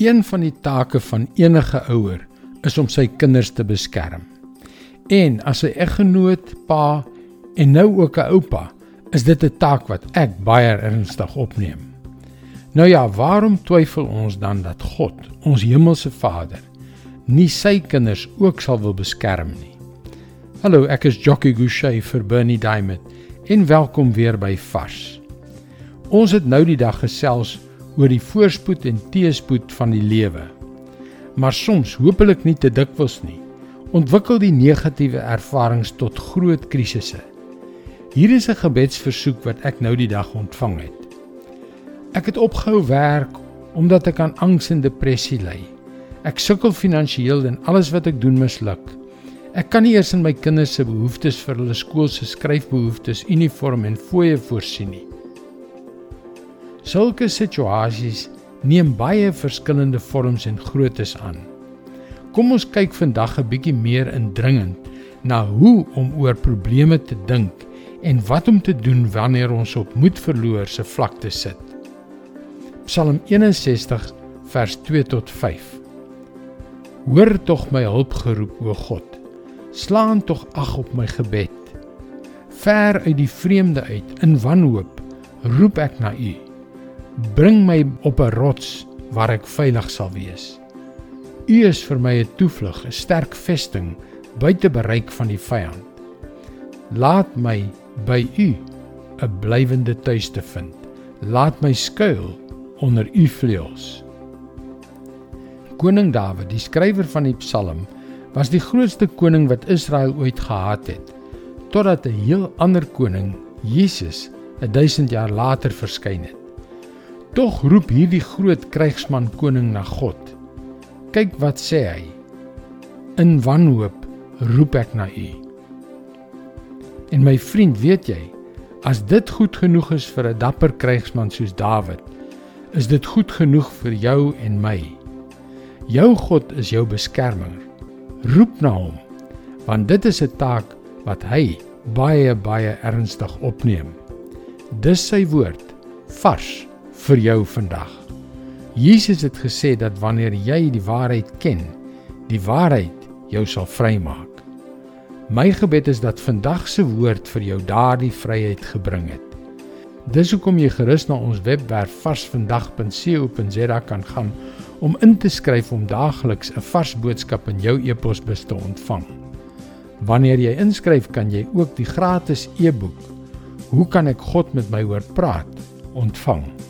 Een van die take van enige ouer is om sy kinders te beskerm. En as 'n eggenoot, pa en nou ook 'n oupa, is dit 'n taak wat ek baie ernstig opneem. Nou ja, waarom twyfel ons dan dat God, ons hemelse Vader, nie sy kinders ook sal wil beskerm nie? Hallo, ek is Jockey Gouchee vir Bernie Diamond en welkom weer by Vars. Ons het nou die dag gesels oor die voorspoed en teëspoed van die lewe. Maar soms, hopelik nie te dikwels nie, ontwikkel die negatiewe ervarings tot groot krisisse. Hier is 'n gebedsversoek wat ek nou die dag ontvang het. Ek het opgehou werk omdat ek aan angs en depressie ly. Ek sukkel finansiëel en alles wat ek doen misluk. Ek kan nie eers in my kinders se behoeftes vir hulle skool se skryfbehoeftes, uniform en fooie voorsien nie. Sulke situasies neem baie verskillende vorms en groottes aan. Kom ons kyk vandag 'n bietjie meer indringend na hoe om oor probleme te dink en wat om te doen wanneer ons op moed verloor se vlakte sit. Psalm 61 vers 2 tot 5. Hoor tog my hulpgeroep o God. Slaan tog ag op my gebed. Ver uit die vreemde uit in wanhoop roep ek na U. Bring my op 'n rots waar ek veilig sal wees. U is vir my 'n toevlug, 'n sterk vesting buite bereik van die vyand. Laat my by U 'n blywende tuiste vind. Laat my skuil onder U vleuels. Koning Dawid, die skrywer van die Psalm, was die grootste koning wat Israel ooit gehad het, totdat 'n heel ander koning, Jesus, 'n 1000 jaar later verskyn het. Tog roep hierdie groot krygsman koning na God. Kyk wat sê hy. In wanhoop roep ek na U. En my vriend, weet jy, as dit goed genoeg is vir 'n dapper krygsman soos Dawid, is dit goed genoeg vir jou en my. Jou God is jou beskermer. Roep na hom, want dit is 'n taak wat hy baie baie ernstig opneem. Dis sy woord, vars vir jou vandag. Jesus het gesê dat wanneer jy die waarheid ken, die waarheid jou sal vrymaak. My gebed is dat vandag se woord vir jou daardie vryheid gebring het. Dis hoekom jy gerus na ons webwerf varsvandag.co.za kan gaan om in te skryf om daagliks 'n vars boodskap in jou e-posbus te ontvang. Wanneer jy inskryf, kan jy ook die gratis e-boek Hoe kan ek God met my hoor praat ontvang.